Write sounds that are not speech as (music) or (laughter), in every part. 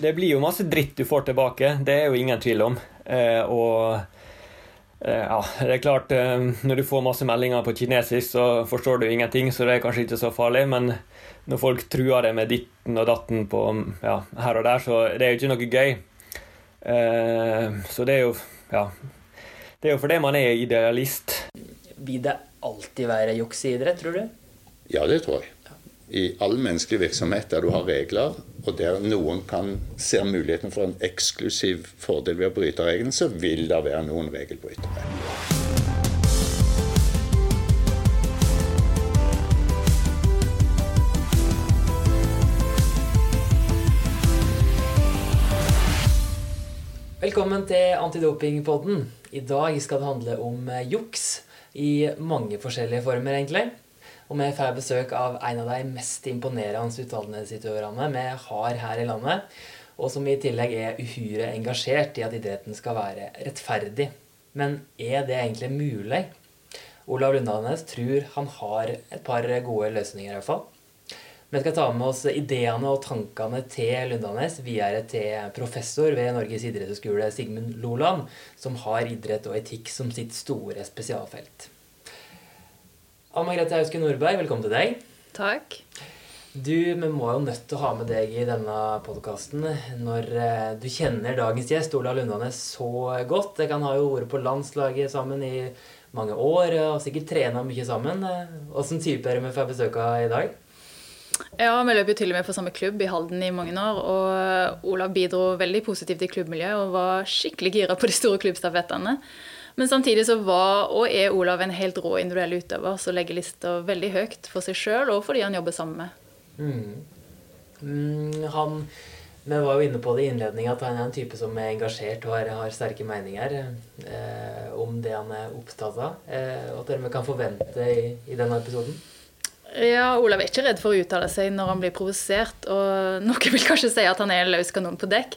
Det blir jo masse dritt du får tilbake, det er jo ingen tvil om. Eh, og eh, ja, det er klart eh, Når du får masse meldinger på kinesisk, så forstår du ingenting, så det er kanskje ikke så farlig. Men når folk truer deg med ditten og datten på, ja, her og der, så det er jo ikke noe gøy. Eh, så det er jo Ja. Det er jo fordi man er idealist. Vil det alltid være juks i idrett, tror du? Ja, det tror jeg. I all menneskelig virksomhet der du har regler, og der noen kan ser muligheten for en eksklusiv fordel ved å bryte reglene, så vil det være noen regelbrytere. Velkommen til Antidopingpodden. I dag skal det handle om juks i mange forskjellige former, egentlig. Og vi får besøk av en av de mest imponerende utdannelsesutøverne vi har her i landet. Og som i tillegg er uhyre engasjert i at idretten skal være rettferdig. Men er det egentlig mulig? Olav Lundanes tror han har et par gode løsninger, i hvert fall. Vi skal ta med oss ideene og tankene til Lundanes videre til professor ved Norges idrettshøgskole, Sigmund Loland, som har idrett og etikk som sitt store spesialfelt. Anne Margrethe Hauske Nordberg, velkommen til deg. Takk. Du, Vi må jo nødt til å ha med deg i denne podkasten når eh, du kjenner dagens gjest, Olav Lundanes, så godt. Dere kan ha jo vært på landslaget sammen i mange år og sikkert trena mye sammen. Åssen type er det vi får besøk av i dag? Ja, vi løp jo til og med for samme klubb i Halden i mange år. Og Olav bidro veldig positivt i klubbmiljøet og var skikkelig gira på de store klubbstafettene. Men samtidig så var og er Olav en helt rå individuell utøver som legger lista veldig høyt for seg sjøl og for de han jobber sammen med. Mm. Mm, han, vi var jo inne på det i innledninga at han er en type som er engasjert og har, har sterke meninger eh, om det han er opptatt av. Eh, og at dere kan forvente i, i denne episoden. Ja, Olav er ikke redd for å uttale seg når han blir provosert, og (laughs) noen vil kanskje si at han er en løs kanon på dekk.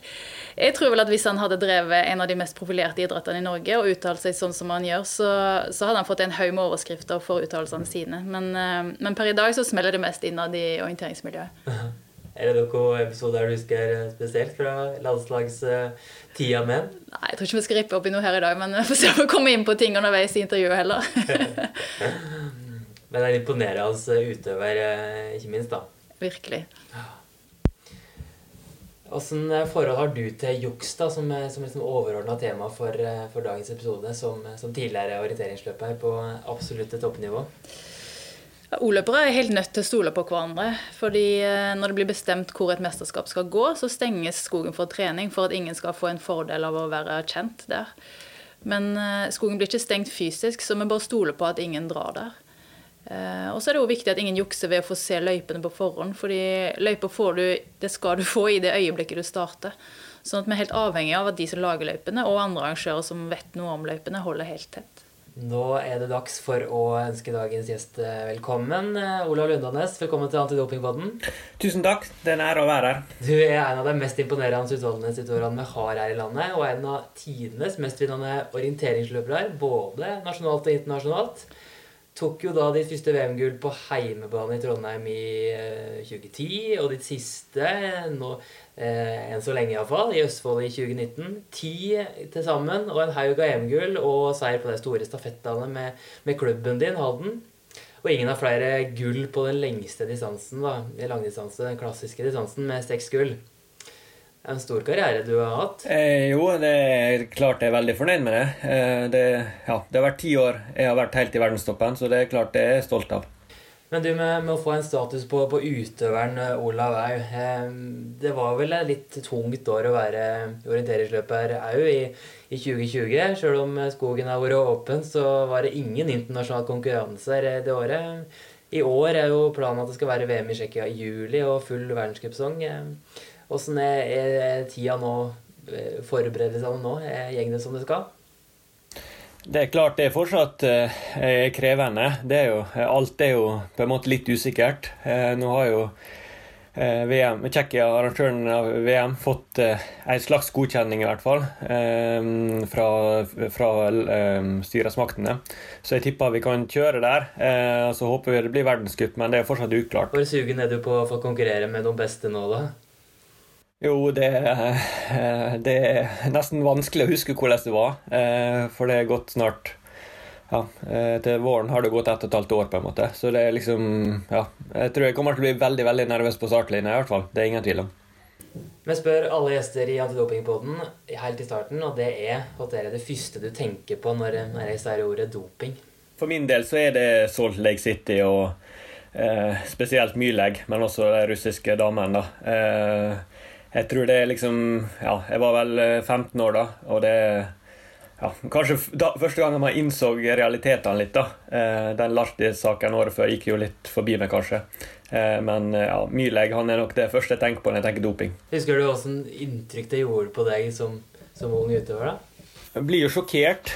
Jeg tror vel at hvis han hadde drevet en av de mest profilerte idrettene i Norge og uttalt seg sånn som han gjør, så, så hadde han fått en haug med overskrifter for uttalelsene sine. Men, eh, men, per i dag så smeller det mest innad i orienteringsmiljøet. (laughs) Er det noen episoder du husker spesielt fra landslagstida med? Nei, jeg tror ikke vi skal rippe opp i noe her i dag, men (laughs) vi får se om vi kommer inn på ting underveis i intervjuet heller. (laughs) Men det er en imponerende utøver, eh, ikke minst, da. Virkelig. Åssen eh, forhold har du til juks, da, som, eh, som liksom overordna tema for, for, dagens episode, som, som tidligere orienteringsløper på absolutte toppnivå? O-løpere er helt nødt til å stole på hverandre. fordi Når det blir bestemt hvor et mesterskap skal gå, så stenges skogen for trening for at ingen skal få en fordel av å være kjent der. Men skogen blir ikke stengt fysisk, så vi bare stoler på at ingen drar der. Eh, og så er det jo viktig at ingen jukser ved å få se løypene på forhånd. fordi løyper får du, det skal du (laughs) få i det øyeblikket du starter. Sånn at vi er helt avhengig av at de som lager løypene, og andre arrangører som vet noe om løypene, holder helt tett. Nå er det dags for å ønske dagens gjest eh, velkommen. Eh, Olav Lundanes, velkommen til Antidopingpodden. Tusen takk. Det er en ære å være her. Du er en av de mest imponerende utholdenhetsutøverne vi har her i landet, og en av tidenes mest vinnende orienteringsløpere, både nasjonalt og internasjonalt. Tok jo da ditt første VM-gull på heimebane i Trondheim i 2010, eh, og ditt siste, nå, eh, enn så lenge iallfall, i Østfold i 2019. Ti til sammen, og en haug av EM-gull og seier på de store stafettene med, med, klubben din, Halden. Og ingen har flere gull på den lengste distansen, da, den langdistanse, den klassiske distansen, med seks gull en stor karriere du har hatt? Eh, jo, det er klart jeg er veldig fornøyd med det. Eh, det, ja, det har vært ti år jeg har vært helt i verdenstoppen, så det er klart jeg er stolt av. Men du, med, med å få en status på, på utøveren eh, Olav Au eh, Det var vel et litt tungt år å være orienteringsløper au i, i 2020. Selv om skogen har vært åpen, så var det ingen internasjonale konkurranser det året. I år er jo planen at det skal være VM i Tsjekkia i juli og full verdenscupsesong. Åssen er, tida nå? Eh, Forberedelsene nå? Går det som det skal? Det er klart det er fortsatt eh, er krevende. Det er jo, alt er jo på en måte litt usikkert. Eh, nå har jo VM, Tsjekkia, arrangøren av VM, fått en slags godkjenning, i hvert fall, fra, fra styresmaktene. Så jeg tipper vi kan kjøre der. Så håper vi det blir verdenscup, men det er fortsatt uklart. Hvor sugen er du på å få konkurrere med de beste nå, da? Jo, det, det, er nesten vanskelig å huske hvordan det var. For det er gått snart ja, Til våren har det gått ett og et halvt år, på en måte. Så det er liksom Ja. Jeg tror jeg kommer til å bli veldig veldig nervøs på startlinja, i hvert fall. Det er ingen tvil om. Vi spør alle gjester i Antidopingpoden helt i starten, og det er hva er det første du tenker på når jeg sier ordet doping? For min del så er det Salt Lake City og eh, spesielt Myleg, men også de russiske damene. Eh, jeg tror det er liksom Ja, jeg var vel 15 eh, år da, og det ja, Kanskje da, første gangen man innså realitetene litt, da. Eh, den Larti-saken året før gikk jo litt forbi meg, kanskje. Eh, men eh, ja, Myhlegg han er nok det første jeg tenker på når jeg tenker doping. Husker du hvilket inntrykk det gjorde på deg som, som ung utøver? da? Jeg blir jo sjokkert.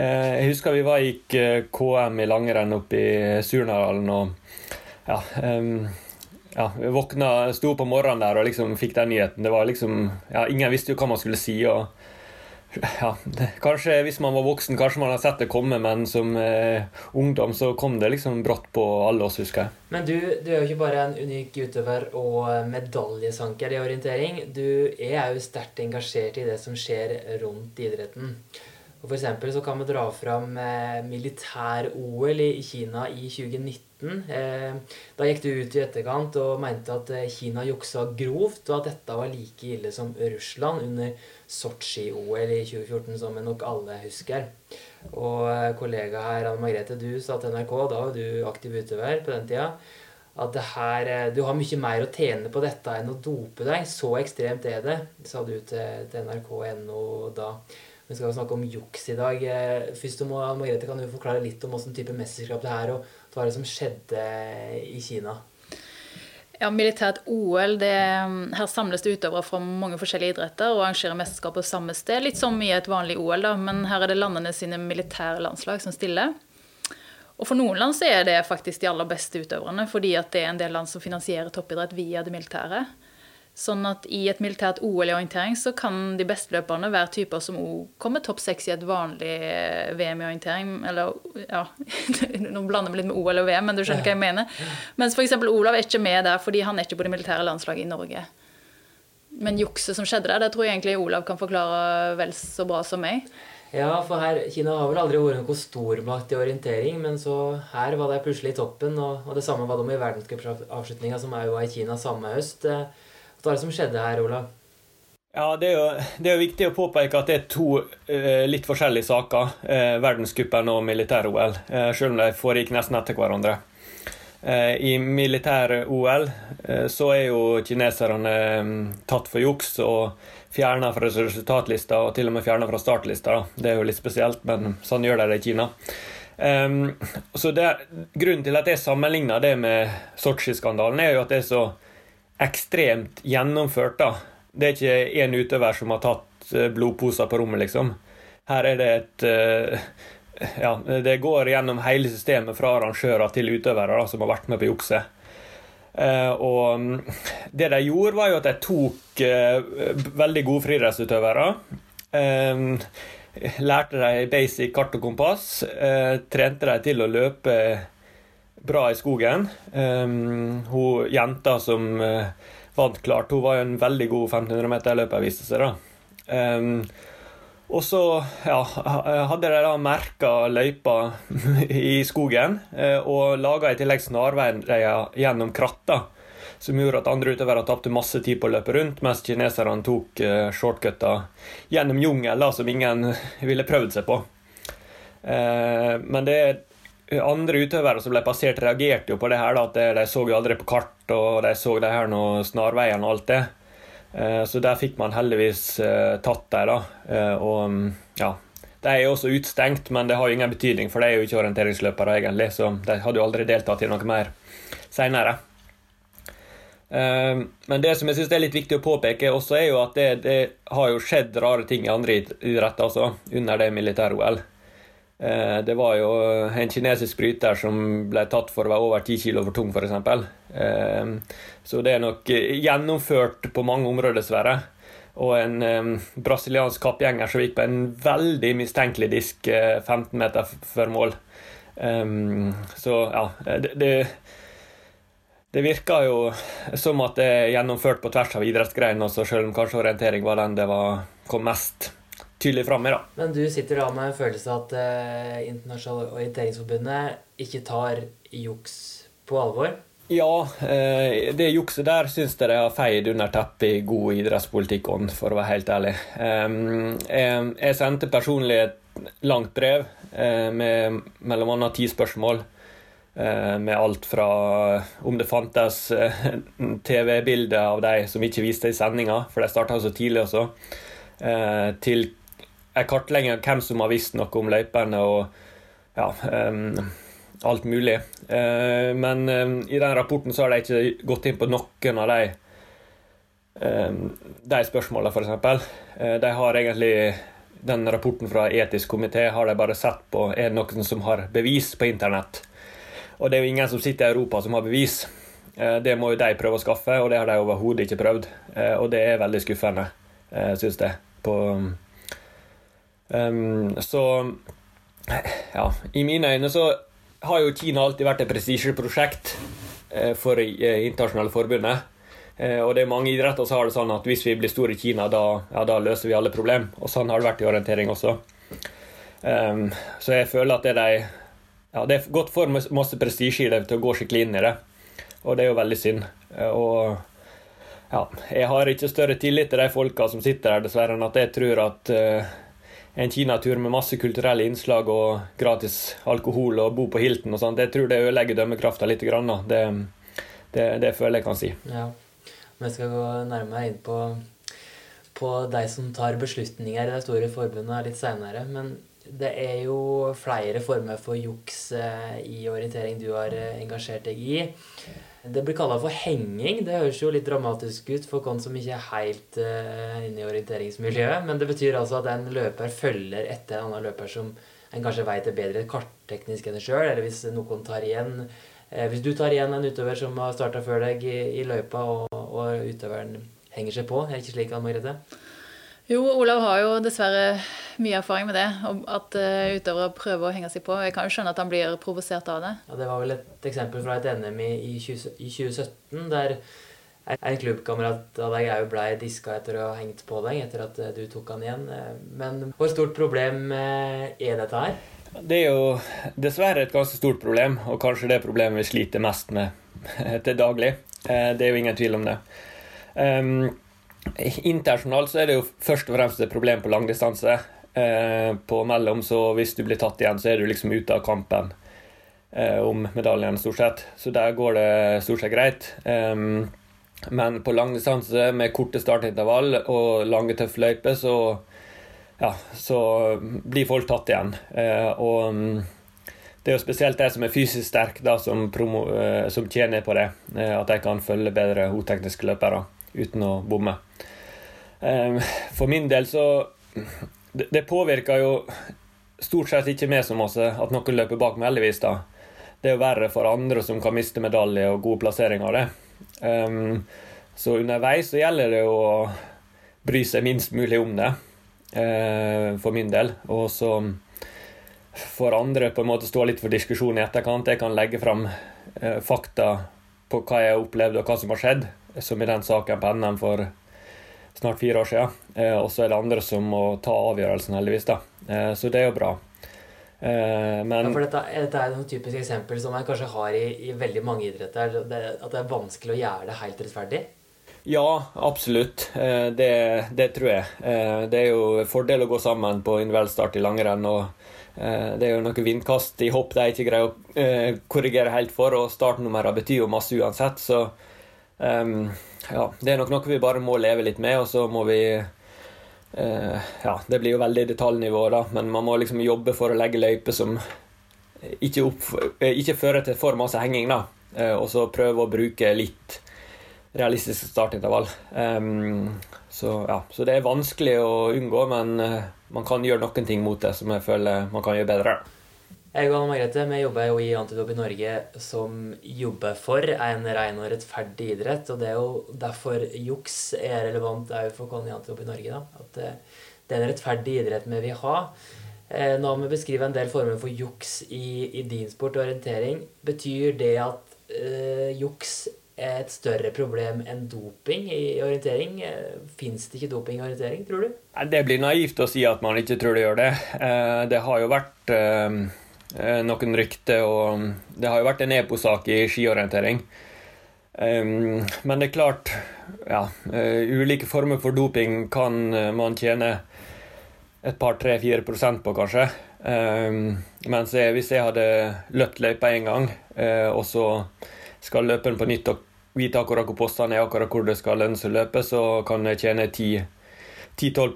Eh, jeg husker vi var gikk KM i langrenn oppe i Surnadalen, og ja, um, ja, våkna, sto på morgenen der og liksom fikk den nyheten. Det var liksom, ja, Ingen visste jo hva man skulle si. og ja, det, kanskje hvis man var voksen, kanskje man hadde sett det komme, men som eh, ungdom så kom det liksom brått på alle oss, husker jeg. Men du, du er jo ikke bare en unik utøver og medaljesanker i orientering. Du er jo sterkt engasjert i det som skjer rundt idretten. Og for eksempel så kan vi dra fram eh, militær-OL i Kina i 2019 2019. Eh, da gikk du ut i etterkant og mente at eh, Kina juksa grovt, og at dette var like ille som Russland under Sotsji-OL i 2014, som vi nok alle husker. Og kollega her, Anne Margrethe, du sa til NRK, da var du aktiv utøver på den tida, at her, du har mye mer å tjene på dette enn å dope deg. Så ekstremt er det, sa du til, til nrk.no da. Vi skal snakke om juks i dag. Først må, Margrethe, kan du forklare litt om hvilken type mesterskap det er, og hva er det som skjedde i Kina? Ja, Militært OL, det, her samles det utøvere fra mange forskjellige idretter og arrangerer mesterskap på samme sted. Litt som i et vanlig OL, da, men her er det landene sine militære landslag som stiller. Og For noen land så er det faktisk de aller beste utøverne, fordi at det er en del land som finansierer toppidrett via det militære. Sånn at i et militært OL i orientering så kan de beste løperne være typer som kommer topp seks i et vanlig eh, VM i orientering. Eller ja, (laughs) nå blander vi litt med OL og VM, men du skjønner hva jeg mener. Mens f.eks. Olav er ikke med der fordi han er ikke på det militære landslaget i Norge. Men jukset som skjedde der, det tror jeg egentlig Olav kan forklare vel så bra som meg. Ja, for her, Kina har vel aldri vært noe stormakt i orientering, men så her var de plutselig i toppen. Og, og det samme var de i verdenscupavslutninga, som òg var i Kina samme høst. Eh, hva er det som skjedde her, Olav? Ja, det er, jo, det er jo viktig å påpeke at det er to uh, litt forskjellige saker. Uh, verdenscupen og militær-OL. Eh, selv om de foregikk nesten etter hverandre. Uh, I militær-OL så er jo kineserne um, tatt for juks og fjerna fra resultatlista, og til og med fjerna fra startlista. Det er jo litt spesielt, men sånn gjør de det i Kina. Så det, Grunnen til at jeg sammenligner det med Sotsji-skandalen, er jo at det er så ekstremt gjennomført. da. Det er ikke én utøver som har tatt eh, blodposer på rommet, liksom. Her er det et uh, Ja, det går gjennom hele systemet fra arrangører til utøvere som har vært med på jukset. Uh, og det de gjorde, var jo at de tok veldig gode friidrettsutøvere. lærte de basic kart og kompass. trente de til å løpe bra i skogen. Um, hun jenta som uh, vant klart, hun var jo en veldig god 1500-meterløper, viste seg da. Um, og så ja, hadde de da merka løypa (laughs) i skogen uh, og laga i tillegg snarveier gjennom kratter. Som gjorde at andre utøvere tapte masse tid på å løpe rundt, mens kineserne tok uh, gjennom jungel som ingen (laughs) ville prøvd seg på. Uh, men det er andre utøvere som ble passert, reagerte jo på det her. Da, at de så jo aldri på kart, og de så de her snarveiene og alt det. Eh, så der fikk man heldigvis eh, tatt dem, da. Eh, og mm, ja. De er jo også utstengt, men det har jo ingen betydning, for de er jo ikke orienteringsløpere, egentlig. Så de hadde jo aldri deltatt i noe mer seinere. Men det som jeg synes er litt viktig å påpeke, også er jo at det, det har jo skjedd rare ting i andre idretter altså, under det militære-OL. Eh, det var jo en kinesisk bryter som ble tatt for å være over 10 kg for tung, f.eks. Eh, så det er nok gjennomført på mange områder, dessverre. Og en brasiliansk kappgjenger som gikk på en veldig mistenkelig disk 15 meter før mål. Så ja, det, det, det virka jo som at det er gjennomført på tvers av idrettsgreiner, selv om kanskje orientering var den det var, kom mest tydelig framme. da. Men du sitter da med en følelse av at eh, Internasjonale orienteringsforbundet ikke tar juks på alvor? Ja, eh, det jukset der syns jeg de har feid under teppet i god idrettspolitikkånd, for å være helt ærlig. Jeg sendte personlig et langt brev eh, med annet ti spørsmål. Eh, med alt fra om det fantes TV-bilder av de som ikke viste i sendinga, for de starta så tidlig også, til en kartlegging av hvem som har visst noe om løypene. og ja, alt mulig. Uh, men um, i den rapporten så har de ikke gått inn på noen av de, um, de spørsmålene, f.eks. De har egentlig den rapporten fra etisk komité har de bare sett på er det noen som har bevis på internett. Og det er jo ingen som sitter i Europa som har bevis. Det må jo de prøve å skaffe, og det har de overhodet ikke prøvd. Og det er veldig skuffende, syns jeg. På, um, så ja, i mine øyne så har jo Kina alltid vært et prestisjeprosjekt eh, for eh, internasjonale forbundet. Eh, og det er mange idretter som har det sånn at hvis vi blir store i Kina, da, ja, da løser vi alle problem. Og sånn har det vært i orientering også. Um, så jeg føler at det, de, ja, det er gått for masse prestisje i det til å gå skikkelig inn i det. Og det er jo veldig synd. Og ja, jeg har ikke større tillit til de folka som sitter der, dessverre, enn at jeg tror at uh, en kinatur med masse kulturelle innslag og gratis alkohol og bo på Hilton og sånt, det tror jeg ødelegger dømmekrafta litt. Grann, det, det, det, føler jeg kan si. Ja. Vi skal gå nærmere inn på, på de som tar beslutninger i det store forbundet litt seinere. Men det er jo flere former for juks eh, i orientering du har eh, engasjert deg i. Det blir kalla for henging. Det høres jo litt dramatisk ut for oss som ikke er helt uh, inne i orienteringsmiljøet. Men det betyr altså at en løper følger etter en annen løper som en kanskje veit er bedre kartteknisk enn en sjøl, eller hvis noen tar igjen uh, Hvis du tar igjen en utøver som har starta før deg i, i løypa, og, og, utøveren henger seg på, er det ikke slik, Anne Margrethe? Jo, Olav har jo dessverre mye erfaring med det. At uh, utøvere prøver å henge seg på. Jeg kan jo skjønne at han blir provosert av det. Ja, Det var vel et eksempel fra et NM i, i, 20, i 2017 der en klubbkamerat av deg òg ble diska etter å ha hengt på deg etter at eh, du tok han igjen. Eh, men hvor stort problem er dette her? Det er jo dessverre et ganske stort problem, og kanskje det problemet vi sliter mest med (laughs) til daglig. Det er jo ingen tvil om det. Um, Internasjonalt så er det jo først og fremst et problem på langdistanse. Eh, på mellom, så hvis du blir tatt igjen, så er du liksom ute av kampen eh, om medaljen, stort sett. Så der går det stort sett greit. Eh, men på langdistanse med korte startintervall og lange, tøffe løyper, så, ja, så blir folk tatt igjen. Eh, og mm, det er jo spesielt de som er fysisk sterke, da, som, eh, som tjener på det. Eh, at de kan følge bedre hotekniske løpere uten å bomme. Ehm, for min del så Det påvirker jo stort sett ikke meg så masse at noen løper bak meg, heldigvis. da. Det er jo verre for andre som kan miste medalje og gode plasseringer av det. Um, så underveis så gjelder det å bry seg minst mulig om det, uh, for min del. Og så for andre på en måte stå litt for diskusjon i etterkant. Jeg kan legge fram uh, fakta på hva jeg har opplevd og hva som har skjedd som i den saken på NM for snart fire år siden. Eh, og så er det andre som må ta avgjørelsen, heldigvis. da. Eh, så det er jo bra. Eh, men, ja, for dette, dette er et typisk eksempel som jeg kanskje har i, i veldig mange idretter. Det, at det er vanskelig å gjøre det helt rettferdig? Ja, absolutt. Eh, det, det, tror jeg. Eh, det er jo fordel å gå sammen på individuell start i langrenn. og eh, det er jo noen vindkast i hopp de ikke greier å korrigere helt for, og startnumrene betyr jo masse uansett. så Um, ja, det er nok noe vi bare må leve litt med, og så må vi uh, Ja, det blir jo veldig detaljnivå, da, men man må liksom jobbe for å legge løyper som ikke, opp, eh, ikke, fører til for masse henging, da. Uh, og så prøve å bruke litt realistiske startintervall. Um, så, ja, så det er vanskelig å unngå, men man kan gjøre noen ting mot det som jeg føler man kan gjøre bedre. Jeg og Margrethe vi jobber jo i Antidop i Norge som jobber for en ren og rettferdig idrett. Og det er jo derfor juks er relevant òg for oss i Antidop i Norge. Da. At eh, det er en rettferdig idrett vi vil ha. Nå har vi beskriver en del former for juks i, i din sport og orientering, betyr det at øh, juks et større problem enn doping i orientering? Fins det ikke doping i orientering, tror du? Det blir naivt å si at man ikke tror det gjør det. Det har jo vært noen rykter, og det har jo vært en EPO-sak i skiorientering. Men det er klart, ja, ulike former for doping kan man tjene et par, tre, fire prosent på, kanskje. Um, mens hvis jeg hadde løpt løypa én gang, og så skal løperen på nytt og vite akkurat hvor postene er, akkurat hvor det skal lønne seg å løpe, så kan jeg tjene 10-12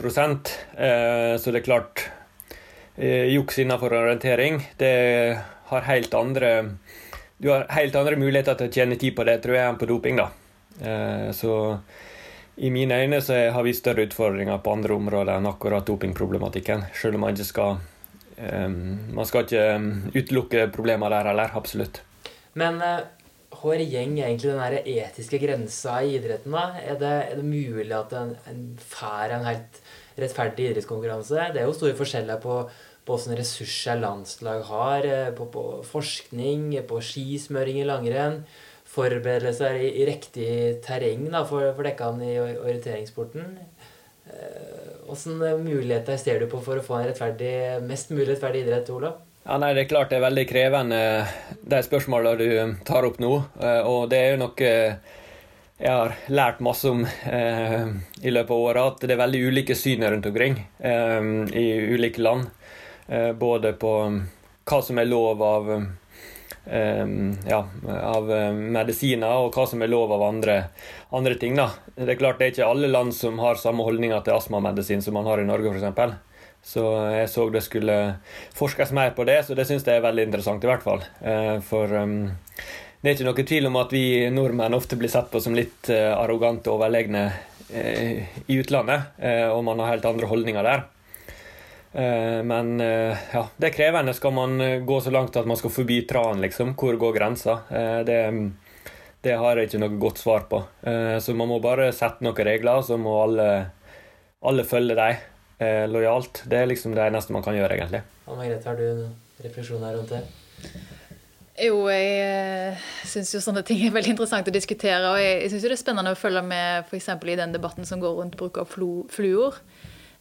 uh, Så det er klart uh, Juks innenfor orientering, det har helt andre Du har helt andre muligheter til å tjene tid på det, tror jeg, enn på doping, da. Uh, så i mine øyne så har vi større utfordringer på andre områder enn akkurat dopingproblematikken. Selv om man ikke skal um, Man skal ikke utelukke problemer der heller. Absolutt. Men uh, hvor gjeng egentlig den der etiske grensa i idretten? da? Er det, er det mulig at en, en får en helt rettferdig idrettskonkurranse? Det er jo store forskjeller på på hvilke ressurser landslag har, eh, på, på forskning, på skismøring i langrenn forberedelser i, i riktig terreng da, for, for dekkene i orienteringssporten. Hvilke eh, muligheter ser du på for å få en rettferdig, mest mulig rettferdig idrett, Olav? Ja, nei, Det er klart det er veldig krevende, de spørsmålene du tar opp nå. Eh, og det er jo noe jeg har lært masse om eh, i løpet av året. At det er veldig ulike syn rundt omkring eh, i ulike land. Eh, både på hva som er lov av Ehm, ja, av eh, medisiner, og hva som er lov av andre, andre ting. Da. Det er klart det er ikke alle land som har samme holdninger til astmamedisin som man har i Norge, f.eks. Så jeg så det skulle forskes mer på det, så det syns jeg er veldig interessant, i hvert fall. Eh, for um, det er ikke noe tvil om at vi nordmenn ofte blir sett på som litt uh, arrogante og overlegne i utlandet, og man har helt andre holdninger der. Eh, men eh, ja, det er krevende. Skal man eh, gå så langt at man skal forby tran, liksom? Hvor går grensa? Det, det har jeg ikke noe godt svar på. Så man må bare sette noen regler, så må alle, alle følge dem lojalt. Det er liksom det eneste man kan gjøre, egentlig. Anne Margrethe, har du refleksjoner rundt det? Jo, jeg syns jo sånne ting er veldig interessant å diskutere. Og jeg, jeg syns det er spennende å følge med f.eks. i den debatten som går rundt bruk av fluor.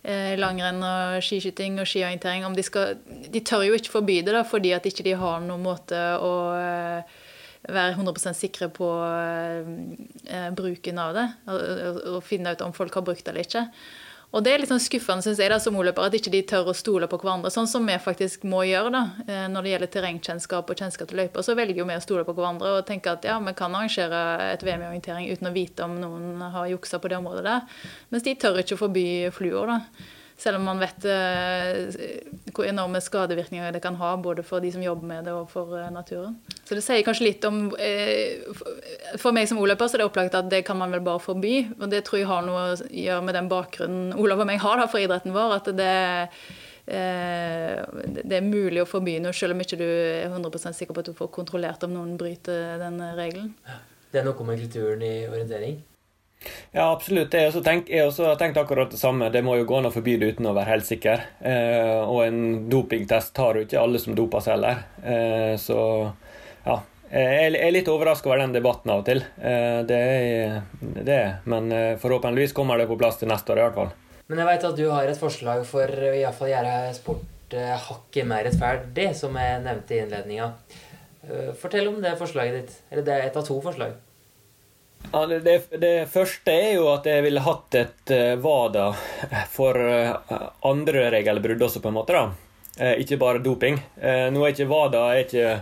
Eh, langrenn og skiskyting og skiorientering de De tør jo ikke forby det da, fordi at ikke de har noen måte å eh, være 100% sikre på eh, bruken av det. Og, og, finne ut om folk har brukt det eller ikke. Og det er litt sånn skuffende synes jeg da, som oløper, at ikke de tør å stole på hverandre. Sånn som vi faktisk må gjøre da, når det gjelder terrengkjennskap og kjennskap til løyper. Så velger jo vi å stole på hverandre og tenke at ja, vi kan arrangere et VM i orientering uten å vite om noen har juksa på det området der. Mens de tør ikke å forby fluor. da. Selv om man vet uh, hvor enorme skadevirkninger det kan ha både for de som jobber med det og for uh, naturen. Så det sier kanskje litt om uh, For meg som oløper er det opplagt at det kan man vel bare forby. Og det tror jeg har noe å gjøre med den bakgrunnen Olav og meg har da for idretten vår. at det det er mulig å forby noe, selv om ikke du er 100% sikker på at du får kontrollert om noen bryter den regelen. Det er noe med kulturen i orientering? Ja, absolutt. Jeg, også også tenkt akkurat det samme. Det må jo gå an å forby det uten å være helt sikker. Eh, og en dopingtest tar jo ikke alle som doper seg heller. Eh, så ja. Jeg er litt overraska over den debatten av og til. Eh, det er det. Men eh, forhåpentligvis kommer det på plass til neste år i hvert fall. Men jeg vet at du har et forslag for å iallfall gjøre sport eh, hakket mer rettferdig, som jeg nevnte i innledninga. Eh, fortell om det forslaget ditt. Eller det er et av to forslag. Det, det, første er jo at jeg ville hatt et WADA for uh, andre regelbrudd også, på en måte. da. Uh, ikke bare doping. Nå er ikke WADA er ikke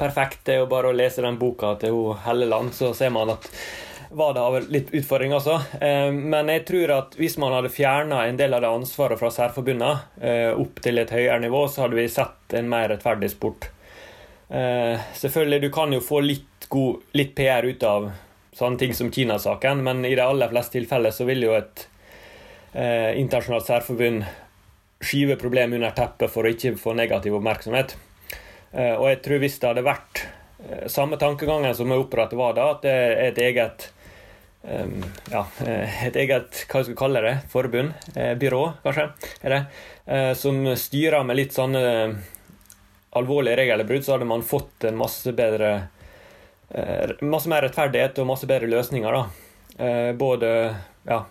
perfekt. Det er jo bare å lese den boka til Helleland, så ser man at WADA har litt utfordringer også. men jeg tror at hvis man hadde fjerna en del av det ansvaret fra særforbundene opp til et høyere nivå, så hadde vi sett en mer rettferdig sport. selvfølgelig, du kan jo få litt, god, litt PR ut av sånne ting som Kina-saken, men i de aller fleste tilfeller så vil jo et eh, internasjonalt særforbund skyve problemet under teppet for å ikke få negativ oppmerksomhet. Eh, og jeg tror hvis det hadde vært eh, samme tankegangen som vi opprettet var da, at det er et eget um, ja, eh, et eget hva skal vi kalle det, forbund, eh, byrå, kanskje, er det, eh, som styrer med litt sånne alvorlige regelbrudd, så hadde man fått en masse bedre masse mer rettferdighet og masse bedre løsninger. da. Både ja,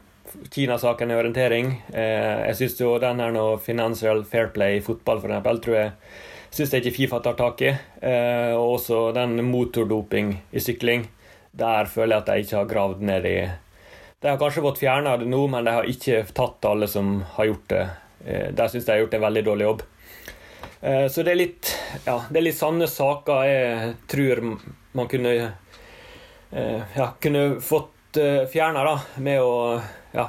Kina-saken i orientering. Jeg syns jo den her nå Financial Fair Play i fotball, for eksempel, tror jeg syns jeg ikke Fifa tar tak i. Og også den motordoping i sykling. Der føler jeg at de ikke har gravd ned i De har kanskje fått fjerna det nå, men de har ikke tatt alle som har gjort det. Der syns jeg de har gjort en veldig dårlig jobb. Eh, så det er litt ja, det er litt sanne saker jeg tror man kunne eh, ja, kunne fått eh, fjerna med å ja,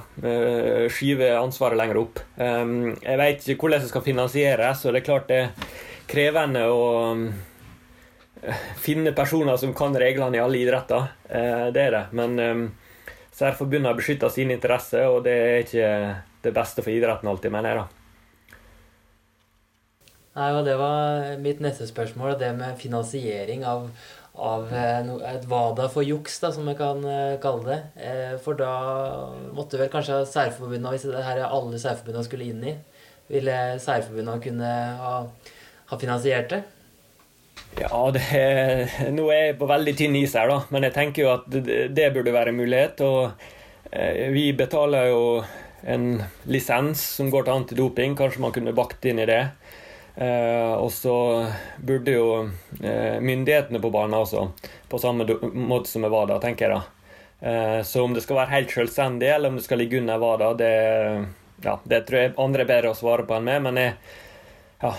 skyve ansvaret lenger opp. Jeg vet ikke hvordan det skal finansieres, så det er klart det er krevende å finne personer som kan reglene i alle idretter. Det er det. Men særforbundene beskytter sine interesser, og det er ikke det beste for idretten alltid, mener jeg. da. Nei, og Det var mitt neste spørsmål, det med finansiering av, av eh, et WADA for juks, da, som vi kan eh, kalle det. Eh, for da måtte vel kanskje særforbundene, hvis det her er alle særforbundene skulle inn i, ville særforbundene kunne ha, ha finansiert det? Ja, det er, nå er jeg på veldig tynn is her, da. Men jeg tenker jo at det, burde være en mulighet. Og vi betaler jo en lisens som går til antidoping. Kanskje man kunne bakt inn i det. Eh, og så burde jo eh, myndighetene på banen også, på samme måte som jeg var da, tenker jeg da. Eh, så om det skal være helt selvstendig, eller om det skal ligge under WADA, det, ja, det tror jeg andre er bedre å svare på enn meg. Men jeg, ja,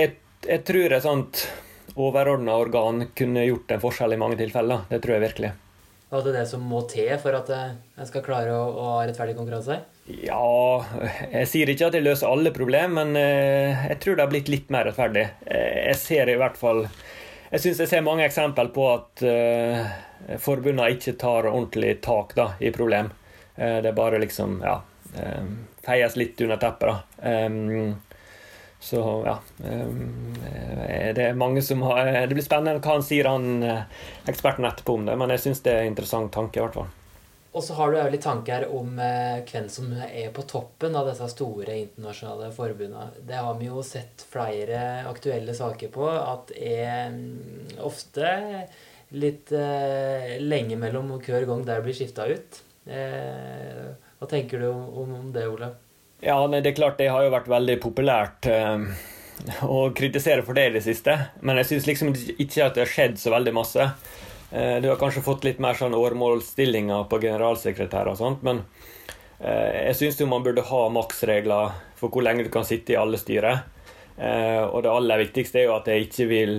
jeg, jeg tror et sånt overordna organ kunne gjort en forskjell i mange tilfeller. Det tror jeg virkelig. Hva er det som må til for at en skal klare å, å ha rettferdig konkurranse? Ja Jeg sier ikke at jeg løser alle problemer, men eh, jeg tror det har blitt litt mer rettferdig. Eh, jeg ser i hvert fall Jeg syns jeg ser mange eksempel på at uh, forbundene ikke tar ordentlig tak da, i problem. Det er bare liksom Ja. Feies litt under teppet, da. Så ja Det er mange som har Det blir spennende hva han sier, han eksperten etterpå om det, men jeg syns det er en interessant tanke, i hvert fall. Og så har du òg litt tanker om eh, hvem som er på toppen av disse store internasjonale forbundene. Det har vi jo sett flere aktuelle saker på at er mm, ofte litt eh, lenge mellom hver gang der blir skifta ut. Eh, hva tenker du om, det, Ole? Ja, det er klart det har jo vært veldig populært å kritisere for det i det siste. Men jeg syns liksom ikke at det har skjedd så veldig masse. Eh, du har kanskje fått litt mer sånn åremålsstillinger på generalsekretær og sånt, men eh, jeg syns man burde ha maksregler for hvor lenge du kan sitte i alle styrer. Eh, og det aller viktigste er jo at jeg ikke vil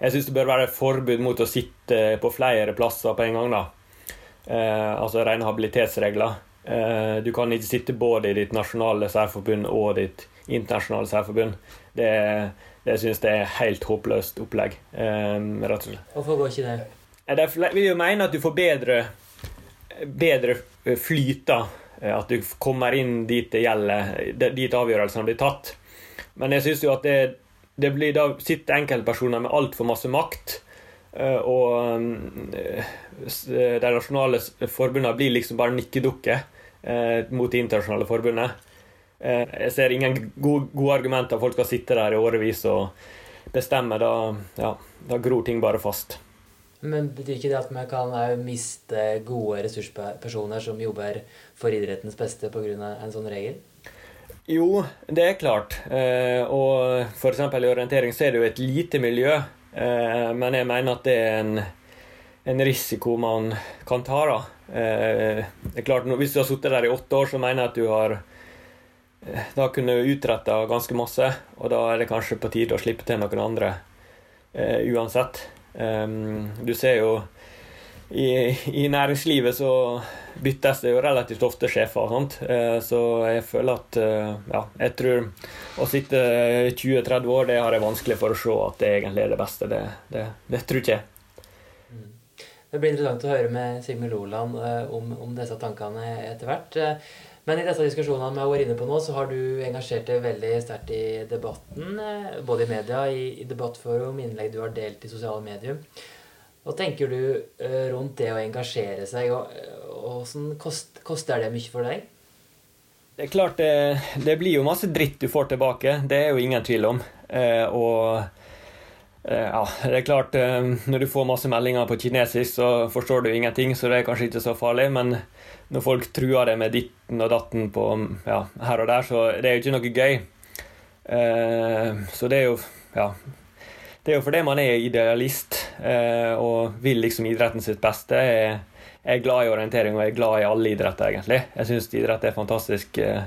Jeg syns det bør være et forbud mot å sitte på flere plasser på en gang, da. Altså rene habilitetsregler. Du kan ikke sitte både i ditt nasjonale særforbund og ditt internasjonale særforbund. Det, det syns jeg er helt håpløst opplegg. Hvorfor går ikke det? Jeg vil jo mene at du får bedre, bedre flyt, da. At du kommer inn dit det gjelder, dit avgjørelsene blir tatt. Men jeg syns jo at det, det blir da sitter enkeltpersoner med altfor masse makt. Eh, og eh, de nasjonale forbundene blir liksom bare nikkedukker mot det internasjonale forbundet. Jeg ser ingen gode, gode argumenter for at folk skal sitte der i årevis og bestemme. Da, ja, da gror ting bare fast. Men betyr ikke det at vi kan miste gode ressurspersoner som jobber for idrettens beste pga. en sånn regel? Jo, det er klart. Eh, og f.eks. i orientering så er det jo et lite miljø. Eh, men jeg mener at det er en, en risiko man kan ta. da. Eh, det er klart, Hvis du har sittet der i åtte år, så mener jeg at du har da kunne utretta ganske masse. Og da er det kanskje på tide å slippe til noen andre uansett. Um, du ser jo i, i, næringslivet så byttes det jo relativt ofte sjefer Sant? Uh, så jeg føler at uh, Ja, jeg tror å sitte 20-30 år, det har jeg vanskelig for å se at det egentlig er det beste. Det, det, det tror ikke jeg. Mm. Det blir interessant å høre med Sigmund Loland uh, om, om, disse tankene etter hvert. Men i disse diskusjonene har vært inne på nå, så har du engasjert deg veldig sterkt i debatten. Eh, både i media, i, debattforum, innlegg du har delt i sosiale medier. Hva tenker du uh, rundt det å engasjere seg, og, og sånn, kost, koster det mye for deg? Det er klart det, det, blir jo masse dritt du får tilbake. Det er jo ingen tvil om. Eh, og ja, det er klart Når du får masse meldinger på kinesisk, så forstår du ingenting, så det er kanskje ikke så farlig. Men når folk truer deg med ditten og datten på ja, her og der, så det er jo ikke noe gøy. Så det er jo Ja. Det er jo fordi man er idealist og vil liksom idretten sitt beste. Jeg er glad i orientering og jeg er glad i alle idretter, egentlig. Jeg syns idrett er fantastisk Eh,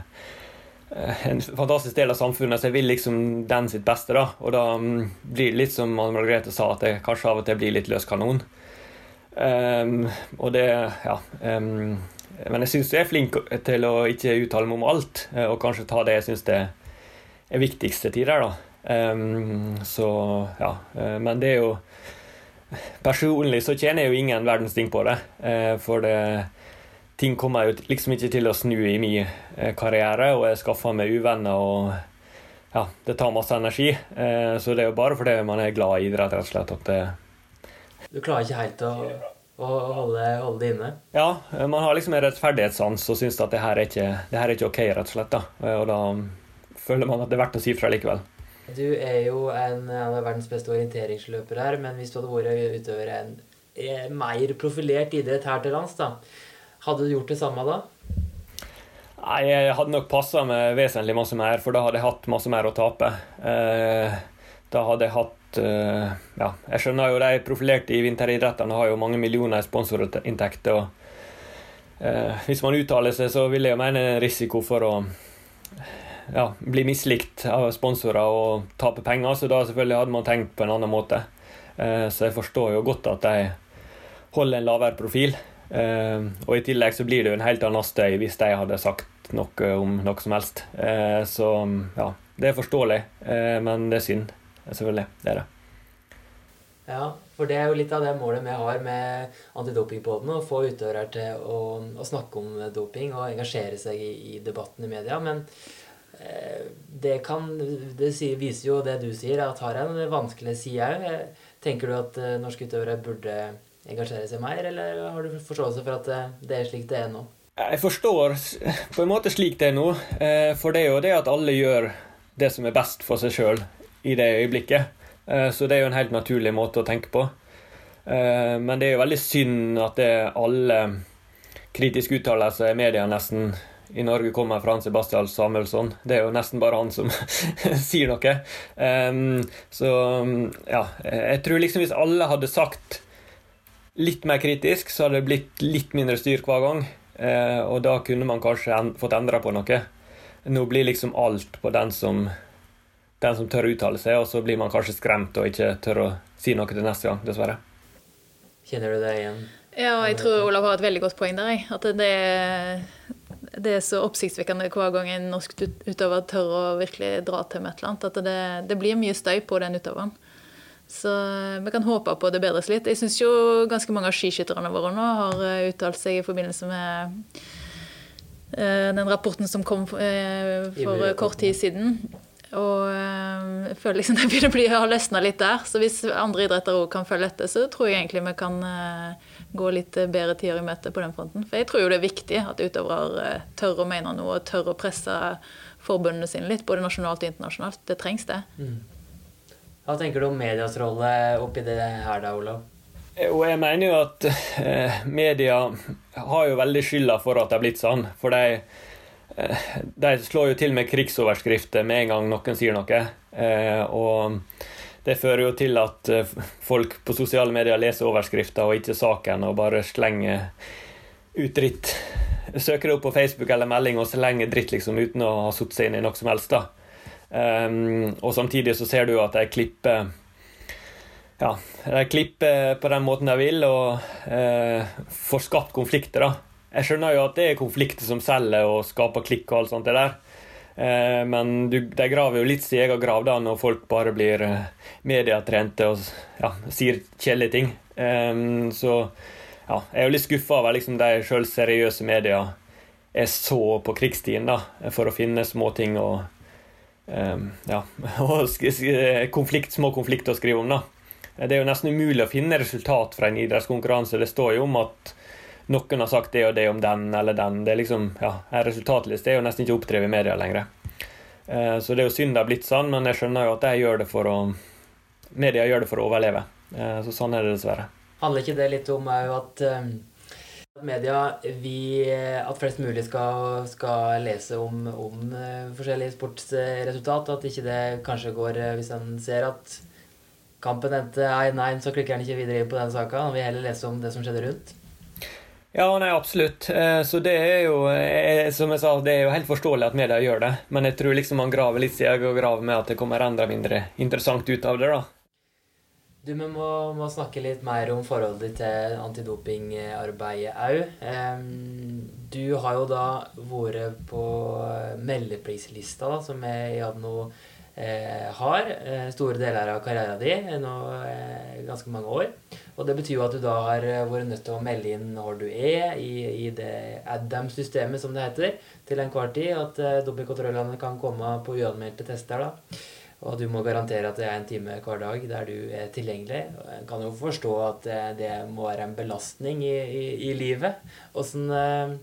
en fantastisk del av samfunnet, så jeg vil liksom den sitt beste. da, Og da um, blir det litt som Anne Margrethe sa, at det kanskje av og til blir litt løs kanon. Um, og det Ja. Um, men jeg syns jeg er flink til å ikke uttale meg om alt, eh, og kanskje ta det jeg syns er viktigste til tider, da. Um, så ja. Men det er jo Personlig så tjener jeg jo ingen verdens ting på det, for det ting kommer jo liksom ikke til å snu i min eh, karriere, og jeg skaffer meg uvenner og ja, det tar masse energi. Eh, så det er jo bare fordi man er glad i idrett, rett og slett, at det Du klarer ikke helt å, å holde, holde, det inne? Ja, man har liksom en rettferdighetssans og syns at det her, er ikke, det her er ikke ok, rett og slett. da. Og da føler man at det er verdt å si fra likevel. Du er jo en av verdens beste orienteringsløpere her, men hvis du hadde vært utøver en mer profilert idrett her til lands, da, hadde du gjort det samme da? Nei, jeg hadde nok passa meg vesentlig masse mer, for da hadde jeg hatt masse mer å tape. Eh, da hadde jeg hatt eh, Ja, jeg skjønner jo de profilerte i vinteridrettene har jo mange millioner i sponsorinntekter. og eh, Hvis man uttaler seg, så vil jeg jo mene en risiko for å ja, bli mislikt av sponsorer og tape penger, så da selvfølgelig hadde man tenkt på en annen måte. Så jeg forstår jo godt at de holder en lavere profil. Uh, og i tillegg så blir det jo en helt annen støy hvis de hadde sagt noe om noe som helst. Uh, så ja, det er forståelig, uh, men det er synd. Selvfølgelig. Det er det. Ja, for det er jo litt av det målet vi har med antidopingpodden. Å få utøvere til å, å, snakke om doping og engasjere seg i, i debatten i media. Men det, kan, det viser jo det du sier, at har en vanskelig side òg. Tenker du at norske utøvere burde engasjere seg mer, eller har du forståelse for at eh, det er slik det er nå? Jeg forstår på en måte slik det er nå. Eh, for det er jo det at alle gjør det som er best for seg sjøl i det øyeblikket. Eh, så det er jo en helt naturlig måte å tenke på. Men det er jo veldig synd at det alle kritiske uttalelser i media nesten i Norge kommer fra Sebastian Samuelsson. Det er jo nesten bare han som (laughs) sier noe. Så ja, jeg tror liksom hvis alle hadde sagt litt mer kritisk, så hadde det blitt litt mindre styr hver gang. Eh, og da kunne man kanskje en, fått endra på noe. Nå blir liksom alt på den som, den som tør å uttale seg, og så blir man kanskje skremt og ikke tør å si noe til neste gang, dessverre. Kjenner du det igjen? Ja, jeg tror Olav har et veldig godt poeng der. At det, det er så oppsiktsvekkende hver gang en norsk utøver tør å virkelig dra til med et eller annet. At det, det blir mye støy på den utøveren. Så eh, vi kan håpe på det bedres litt. Jeg syns jo ganske mange av skiskytterne våre nå har eh, uttalt seg i forbindelse med eh, den rapporten som kom for kort tid siden. Og jeg føler liksom (laughs) det begynner å har løsna litt der. Så hvis andre idretter òg kan følge etter, så tror jeg egentlig vi kan gå litt bedre tider i møte på den fronten. For jeg tror jo det er viktig at utøvere tør å mene noe og tør å presse forbundene sine litt, både nasjonalt og internasjonalt. Det trengs, det. Mm. Hva tenker du om medias rolle oppi det her da, Olav? Og jeg mener jo at eh, media har jo veldig skylda for at det er blitt sånn. For de, eh, de, slår jo til med krigsoverskrifter med en gang noen sier noe. Eh, og det fører jo til at eh, folk på sosiale medier leser overskrifter og ikke saken, og bare slenger ut dritt. Søker det opp på Facebook eller melding og slenger dritt liksom uten å ha satt seg inn i noe som helst. da. Um, og samtidig så ser du at jeg klipper ja, jeg klipper på den måten jeg vil, og uh, får skapt konflikter. da. Jeg skjønner jo at det er konflikter som selger og skaper klikk og alt sånt det der. Uh, men du, de graver jo litt sin egen grav da, når folk bare blir medietrente mediatrente og ja, sier kjedelige ting. Um, så ja, jeg er jo litt skuffa over liksom, de sjøl seriøse media er så på krigstiden da, for å finne småting og ja, (laughs) konflikt, små konflikter å skrive om. da. Det er jo nesten umulig å finne resultat fra en idrettskonkurranse. Det står jo om at noen har sagt det og det om den eller den. Det er liksom, ja, En resultatliste er jo nesten ikke oppdrevet i media lenger. Ehm, så det er jo synd det har blitt sånn, men jeg skjønner jo at jeg gjør det for å media gjør det for å overleve. Så sånn er det dessverre. Handler ikke det litt om at media vi, At flest mulig skal, skal lese om, om forskjellige sportsresultat? At ikke det kanskje går Hvis en ser at kampen endte 1-1, så klikker han ikke videre inn på den saka. Han vil heller lese om det som skjedde rundt. Ja, nei, absolutt. Så det er jo som jeg sa, det er jo helt forståelig at media gjør det. Men jeg tror liksom man graver litt sin egen grav med at det kommer enda mindre interessant ut av det. da. Du, Vi må, må, snakke litt mer om forholdet ditt til antidopingarbeidet òg. Du har jo da vært på meldepliktslista, som jeg eh, har eh, store deler av karrieren din, nå eh, ganske mange år. Og det betyr jo at du da har vært nødt til å melde inn når du er i, i det ADAM-systemet, som det heter, til enhver tid. At eh, dopingkontrollene kan komme på uanmeldte tester. da. Og du må garantere at det er en time hver dag der du er tilgjengelig. Jeg kan jo forstå at det må være en belastning i, i, i livet. Åssen eh,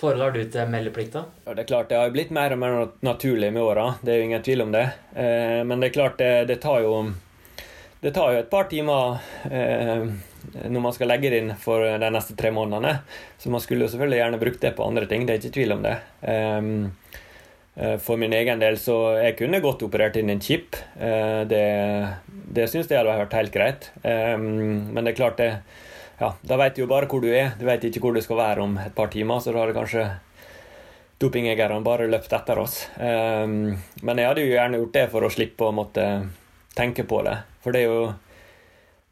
forhold har du til meldeplikta? Ja, det er klart det har blitt mer og mer naturlig med åra. Det er jo ingen tvil om det. Eh, men det er klart det, det, tar jo det tar jo et par timer eh, når man skal legge det inn for de neste tre månedene. Så man skulle jo selvfølgelig gjerne brukt det på andre ting. Det er ikke tvil om det. Eh, for min egen del så jeg kunne godt operert inn en chip. Eh, det, det syns jeg hadde vært helt greit. Eh, men det er klart det ja, Da vet du jo bare hvor du er. Du vet ikke hvor du skal være om et par timer. Så da hadde kanskje dopingjegerne bare løpt etter oss. Men jeg hadde jo gjerne gjort det for å slippe å måtte tenke på det. For det er jo,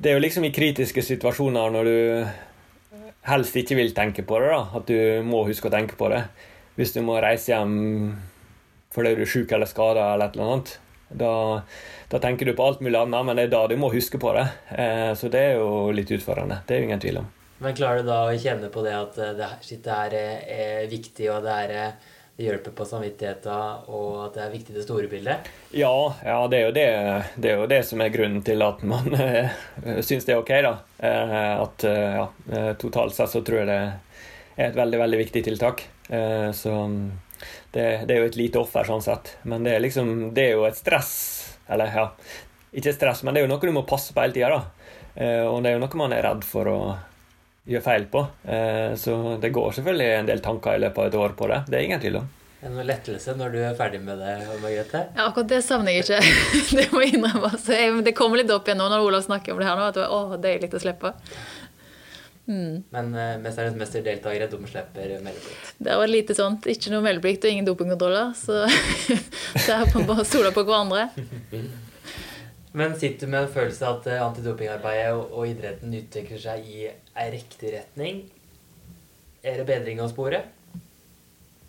det er jo liksom i kritiske situasjoner når du helst ikke vil tenke på det, da, at du må huske å tenke på det. Hvis du må reise hjem fordi du er sjuk eller skada eller et eller annet. Da, da, tenker du på alt mulig annet, men det er da du må huske på det. Eh, så det er jo litt utfordrende. Det er jo ingen tvil om. Men klarer du da å kjenne på det at eh, det, shit, det her er, er viktig, og det, her er, det hjelper på samvittigheten, og at det er viktig det store bildet? Ja, ja det, er det, det, er jo det som er grunnen til at man eh, syns det er ok, da. Eh, at ja, totalt sett så tror jeg det er et veldig, veldig viktig tiltak. så det, det, er jo et lite offer, sånn sett. Men det er, liksom, det er jo et stress. Eller ja, ikke stress, men det er jo noe du må passe på hele tida. Eh, og det er jo noe man er redd for å gjøre feil på. Eh, så det går selvfølgelig en del tanker i løpet av et år på det. Det er ingen tvil om. Noe lettelse når du er ferdig med det? Margrethe? Ja, akkurat det savner jeg ikke. (laughs) det må jeg innrømme. det kommer litt opp igjen nå når Olav snakker om det her nå. At det var å, deilig å slippe. Mm. Men uh, eh, 'Mesternes mester'-deltakere de slipper meldeplikt. Det var lite sånt. Ikke noe meldeplikt og ingen dopingkontroller. Så (laughs) det er på bare å stole på hverandre. (laughs) Men sitter du med en følelse av at eh, antidopingarbeidet og, og idretten utvikler seg i ei riktig retning? Er det bedring å spore?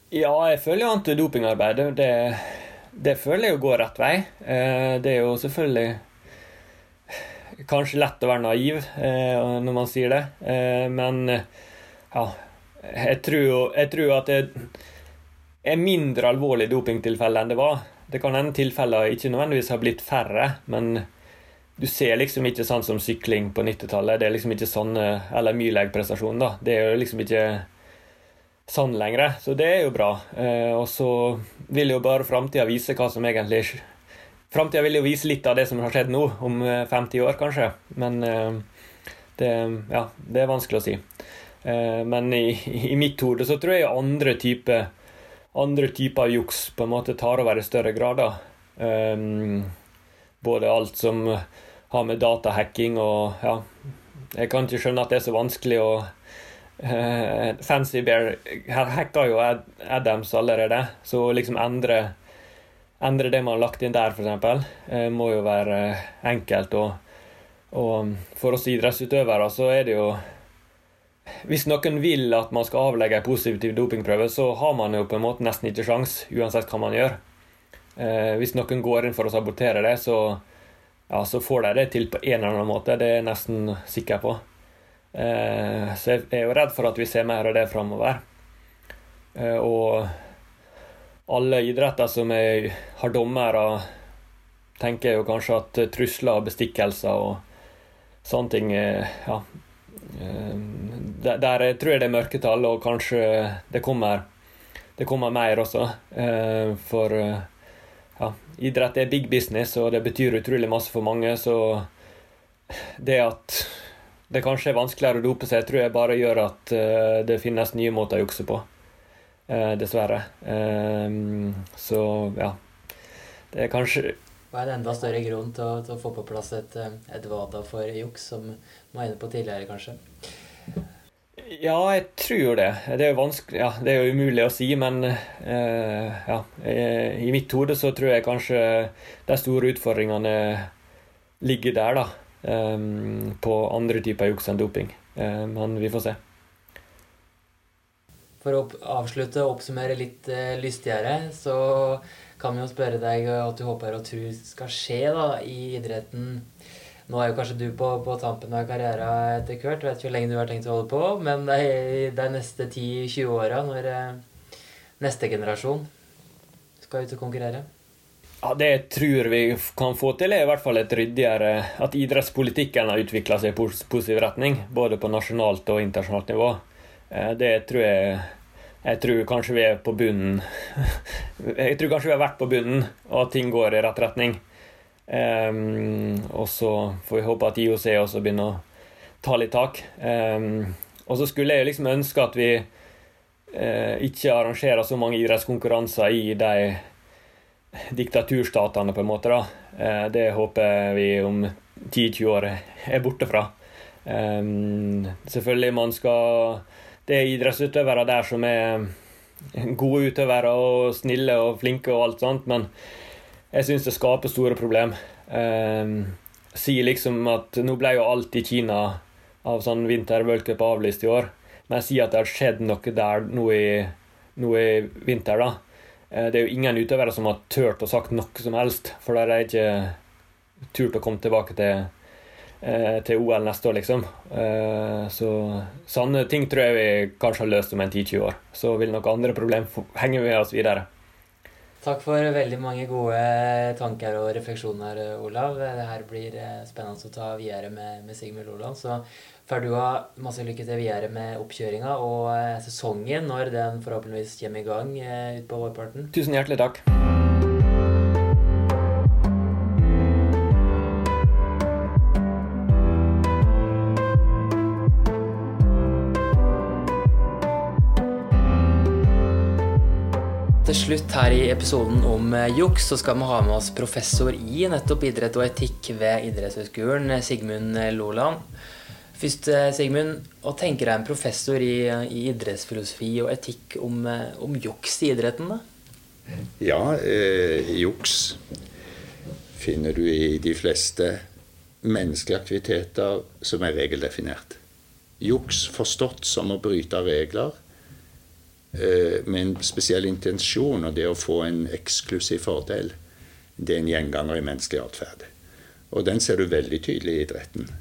Ja, jeg føler jo antidopingarbeidet det, det føler jeg jo går rett vei. Eh, det er jo selvfølgelig kanskje lett å være naiv eh, når man sier det, eh, men ja, jeg tror, jeg tror at det er mindre alvorlig dopingtilfelle enn det var. Det kan hende tilfeller ikke nødvendigvis har blitt færre, men du ser liksom ikke sånn som sykling på 90-tallet. Det er liksom ikke sånn Eller myrleggprestasjon, da. Det er jo liksom ikke sånn lenger. Så det er jo bra. Eh, og så vil jo bare framtida vise hva som egentlig Framtida vil jo vise litt av det som har skjedd nå, om 50 eh, år kanskje. Men eh, det, ja, det er vanskelig å si. Eh, men i, i mitt hode så tror jeg andre typer andre typer juks på en måte tar over i større grad. Både alt som har med datahacking og ja, Jeg kan ikke skjønne at det er så vanskelig å Fancy Bear hacka jo Adams allerede, så liksom endre endre det man har lagt inn der, f.eks., eh, må jo være eh, enkelt. Og, og for oss idrettsutøvere så er det jo Hvis noen vil at man skal avlegge en positiv dopingprøve, så har man jo på en måte nesten ikke sjans, uansett hva man gjør. Eh, hvis noen går inn for å sabotere det, så, ja, så får de det til på en eller annen måte. Det er jeg nesten sikker på. så jeg er jo redd for at vi ser mer av det framover. og alle idretter som er, har dommere, tenker jeg jo kanskje at trusler og bestikkelser og sånne ting Ja. Eh, der, der tror jeg det er mørketall, og kanskje det kommer, det kommer mer også. Eh, for ja, idrett er big business, og det betyr utrolig masse for mange. Så det at det kanskje er vanskeligere å dope seg, tror jeg bare gjør at det finnes nye måter å jukse på. Uh, dessverre. Uh, så ja. Det er kanskje er en enda større grunn til å, til å få på plass et, et VADA for juks, som vi var inne på tidligere, kanskje? Ja, jeg tror det. Det er jo vanskelig Ja, det er jo umulig å si, men ja. I mitt hode så tror jeg kanskje de store utfordringene ligger der, da. Eh, på andre typer juks enn doping. Eh, men vi får se. For å avslutte og oppsummere litt uh, lystigere, så kan vi jo spørre deg hva du håper og tror skal skje da, i idretten. Nå er jo kanskje du på, på tampen av karrieren etter hvert. Vet ikke hvor lenge du har tenkt å holde på, men det er de neste 10-20 åra, når uh, neste generasjon skal ut og konkurrere. Ja, Det tror vi kan få til, er i hvert fall et ryddigere At idrettspolitikken har utvikla seg i positiv retning, både på nasjonalt og internasjonalt nivå. Eh, det tror jeg Jeg tror kanskje vi er på bunnen (laughs) Jeg tror kanskje vi har vært på bunnen, og at ting går i rett retning. Um, og så får vi håpe at IOC også begynner å ta litt tak. Um, og så skulle jeg liksom ønske at vi uh, ikke arrangerer så mange idrettskonkurranser i de diktaturstatene, på en måte. da. Uh, det håper vi om 10-20 år er borte fra. Selvfølgelig man skal Det er idrettsutøvere der som er gode utøvere og snille og flinke og alt sånt, men jeg syns det skaper store problem. sier liksom at nå ble jo alt i Kina av sånn vinter-worldcup avlyst i år, men jeg sier at det har skjedd noe der nå i, nå i vinter, da Eh, det er jo ingen utøvere som har turt å sagt noe som helst, for da har jeg ikke turt å komme tilbake til, til OL neste år, liksom. Eh, så sånne ting tror jeg vi kanskje har løst om en 10-20 år. Så vil nok andre problemer henge med oss videre. Takk for veldig mange gode tanker og refleksjoner, Olav. Det her blir spennende å ta videre med, med Sigmund Loland. Så får du ha masse lykke til videre med oppkjøringa og eh, sesongen når den forhåpentligvis kommer i gang eh, utpå vårparten. Tusen hjertelig takk. Slutt her i episoden om eh, juks så skal vi ha med oss professor i nettopp idrett og etikk ved Idrettshøgskolen, Sigmund Loland. Først, eh, Sigmund, hva tenker deg en professor i, i, idrettsfilosofi og etikk om, eh, om juks i idretten? da? Ja, eh, juks finner du i de fleste menneskelige aktiviteter som er regeldefinert. Juks forstått som å bryte regler eh, med en spesiell intensjon, og det å få en eksklusiv fordel, det er en gjenganger i menneskelig atferd. Og den ser du veldig tydelig i idretten.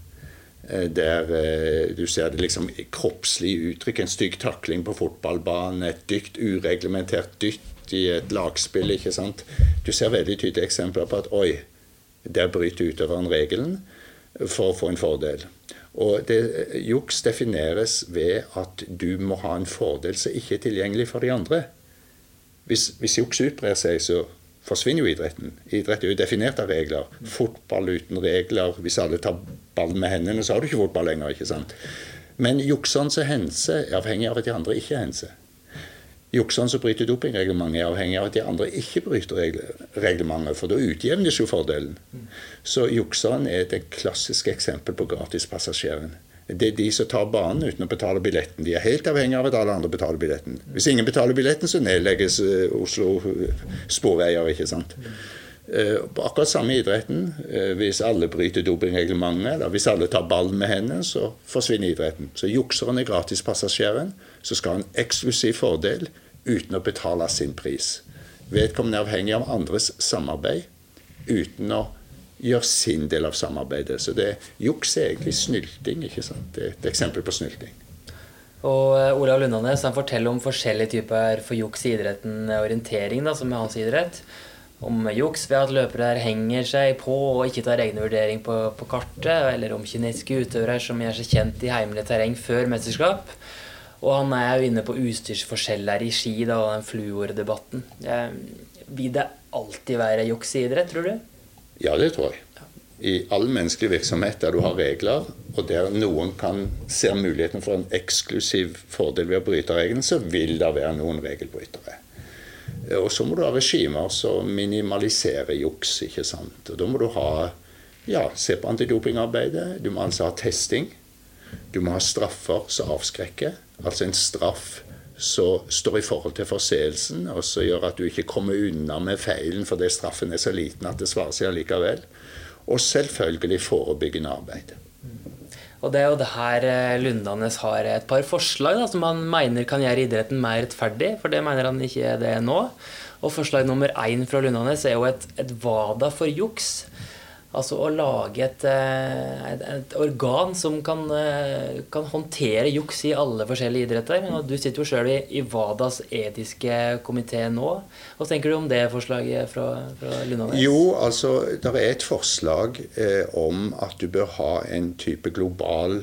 Eh, der eh, du ser det liksom kroppslig uttrykk. En stygg takling på fotballbanen, et dykt ureglementert dytt i et lagspill. ikke sant? Du ser veldig tydelige eksempler på at oi, der bryter utøveren regelen for å få en fordel. Og det, Juks defineres ved at du må ha en fordel som ikke er tilgjengelig for de andre. Hvis, hvis juks utbrer seg, så forsvinner jo idretten. Idrett er jo definert av regler. Fotball uten regler. Hvis alle tar ball med hendene, så har du ikke fotball lenger. ikke sant? Men jukserne som henser, er avhengig av at de andre ikke henser. Jukserne som bryter dopingreglementet, er avhengig av at de andre ikke bryter reglementet, for da utjevnes jo fordelen. Så jukseren er det klassiske eksempel på gratispassasjeren. Det er de som tar banen uten å betale billetten. De er helt avhengig av at alle andre betaler billetten. Hvis ingen betaler billetten, så nedlegges eh, Oslo sporveier. ikke sant? Eh, på akkurat samme idretten. Eh, hvis alle bryter dopingreglementet, eller hvis alle tar ballen med hendene, så forsvinner idretten. Så jukseren er gratispassasjeren, så skal ha en eksklusiv fordel uten å betale sin pris. Vedkommende er avhengig av andres samarbeid uten å gjøre sin del av samarbeidet. Så det juks er egentlig snylting. ikke sant? Det er et eksempel på snylting. Og eh, Olav Lundanes han forteller om forskjellige typer for juks i idretten. Orientering, da, som er hans idrett. Om juks ved at løpere henger seg på og ikke tar egne vurderinger på, på, kartet. Eller om kinesiske utøvere som gjør seg kjent i heimelig terreng før mesterskap. Og han er jo inne på utstyrsforskjeller i ski da, og den fluordebatten. vil det alltid være juks i idrett, tror du? Ja, det tror jeg. I all menneskelig virksomhet der du har regler, og der noen kan se muligheten for en eksklusiv fordel ved å bryte regelen, så vil det være noen regelbrytere. Og så må du ha regimer som minimaliserer juks. ikke sant? Og Da må du ha, ja, se på antidopingarbeidet. Du må altså ha testing. Du må ha straffer som avskrekker. Altså en straff som står i forhold til forseelsen, og som gjør at du ikke kommer unna med feilen fordi straffen er så liten at det svarer seg allikevel. Og selvfølgelig forebyggende arbeid. Og det er jo det her eh, Lundanes har et par forslag da, som han mener kan gjøre idretten mer rettferdig, for det mener han ikke er det nå. Og forslag nummer én fra Lundanes er jo et, et WADA for juks. Altså å lage et, eh, et, et organ som kan, eh, kan, håndtere juks i alle forskjellige idretter. Du sitter jo sjøl i, i, WADAs etiske komité nå. Hva tenker du om det forslaget fra, fra Lundanes? Jo, altså det er et forslag eh, om at du bør ha en type global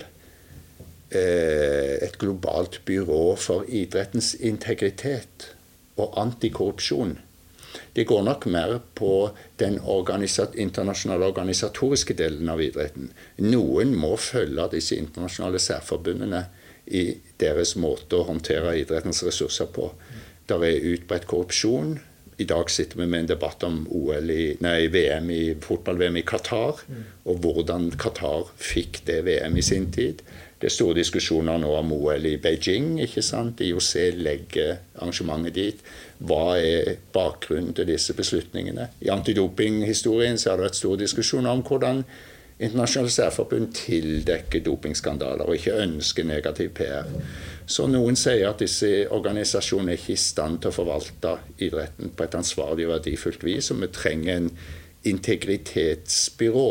eh, Et globalt byrå for idrettens integritet og antikorrupsjon. Det går nok mer på den organisat internasjonale organisatoriske delen av idretten. Noen må følge disse internasjonale særforbundene i deres måte å håndtere idrettens ressurser på. Der er utbredt korrupsjon. I dag sitter vi med en debatt om i, nei, VM i fotball-VM i Qatar, og hvordan Qatar fikk det VM i sin tid. Det er store diskusjoner nå om OL i Beijing. ikke sant? IOC legger arrangementet dit. Hva er bakgrunnen til disse beslutningene? I antidopinghistorien så har det vært store diskusjoner om hvordan internasjonale særforbund tildekker dopingskandaler og ikke ønsker negativ PR. Så noen sier at disse organisasjonene er ikke i stand til å forvalte idretten på et ansvarlig og verdifullt vis, og vi trenger en integritetsbyrå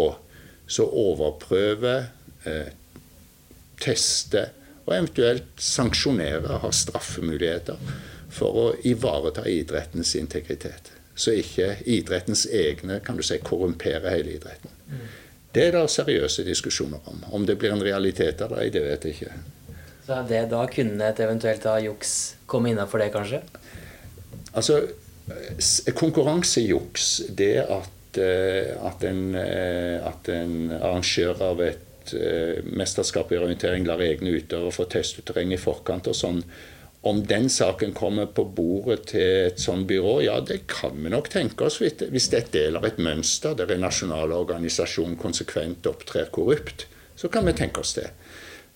som overprøver, eh, tester og eventuelt sanksjonere, ha straffemuligheter for å ivareta idrettens integritet. Så ikke idrettens egne kan du si, korrumperer hele idretten. Det er det seriøse diskusjoner om. Om det blir en realitet eller ei, det vet jeg ikke. Så er det, Da kunne et eventuelt da juks komme innafor det, kanskje? Altså, konkurransejuks, det at, eh, at, en, eh, at en arrangør av et eh, mesterskap i orientering lar egne utøvere få teste ut terreng i forkant og sånn, om den saken kommer på bordet til et sånt byrå, ja, det kan vi nok tenke oss hvis det er del av et mønster der en nasjonal organisasjon konsekvent opptrer korrupt. Så kan vi tenke oss det.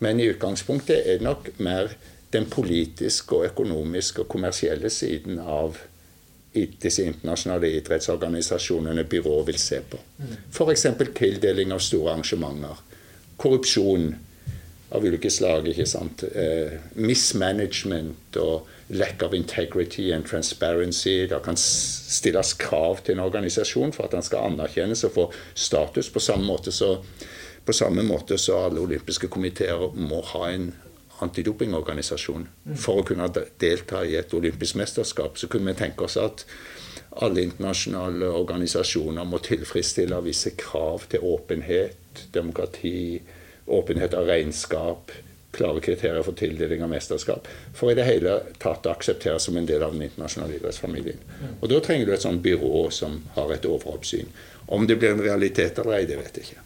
Men i utgangspunktet er det nok mer den politiske og økonomiske og kommersielle siden av disse internasjonale idrettsorganisasjonene byrået vil se på. F.eks. tildeling av store arrangementer. Korrupsjon av ulike slag. ikke sant? Eh, mismanagement og lack of integrity and transparency. Det kan stilles krav til en organisasjon for at den skal anerkjennes og få status på samme måte så på samme måte så alle olympiske komiteer må ha en antidopingorganisasjon. For å kunne delta i et olympisk mesterskap så kunne vi tenke oss at alle internasjonale organisasjoner må tilfredsstille visse krav til åpenhet, demokrati, åpenhet av regnskap, klare kriterier for tildeling av mesterskap. For i det hele tatt å aksepteres som en del av den internasjonale idrettsfamilien. Og Da trenger du et sånt byrå som har et overoppsyn. Om det blir en realitet eller ei, det vet jeg ikke.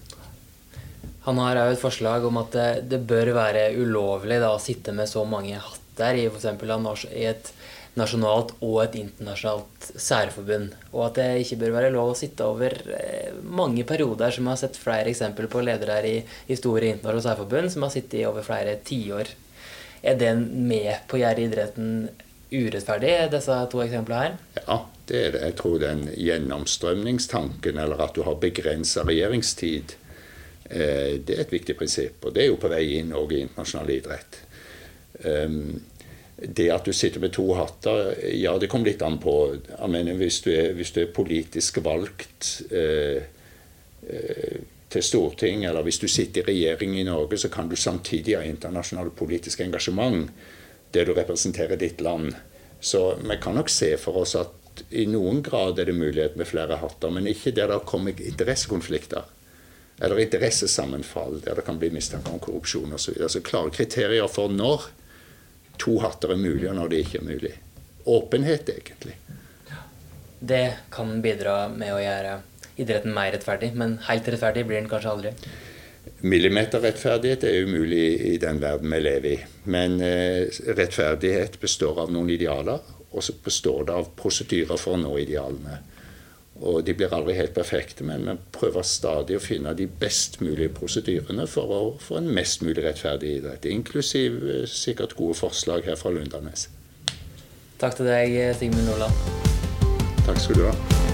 Han har òg et forslag om at det, det bør være ulovlig da, å sitte med så mange hatter i, i et nasjonalt og et internasjonalt særforbund. Og at det ikke bør være lov å sitte over eh, mange perioder, som jeg har sett flere eksempler på ledere i, i store internasjonale særforbund som har sittet i over flere tiår. Er det med på å gjøre idretten urettferdig, disse to eksemplene her? Ja, det er det. Jeg tror den gjennomstrømningstanken, eller at du har begrensa regjeringstid, eh, det er et viktig prinsipp. Og det er jo på vei inn òg i internasjonal idrett. Um, det at du sitter med to hatter, ja, det kommer litt an på. Jeg mener, hvis, du er, hvis du er politisk valgt eh, eh, til storting, eller hvis du sitter i regjering i Norge, så kan du samtidig ha internasjonalt politisk engasjement der du representerer ditt land. Så vi kan nok se for oss at i noen grad er det mulighet med flere hatter, men ikke der det kommer interessekonflikter. Eller interessesammenfall, der det kan bli mistanke om korrupsjon osv. Så, så klare kriterier for når to hatter er mulig, og når det ikke er mulig. Åpenhet, egentlig. Det kan bidra med å gjøre idretten mer rettferdig, men helt rettferdig blir den kanskje aldri. Millimeterrettferdighet er umulig i den verden vi lever i. Men eh, rettferdighet består av noen idealer, og så består det av prosedyrer for å nå idealene. Og de blir aldri helt perfekte, men vi prøver stadig å finne de best mulige prosedyrene for å få en mest mulig rettferdig idrett. Inklusiv eh, sikkert gode forslag her fra Lundanes. Takk til deg, Sigmund Olav. Takk skal du ha.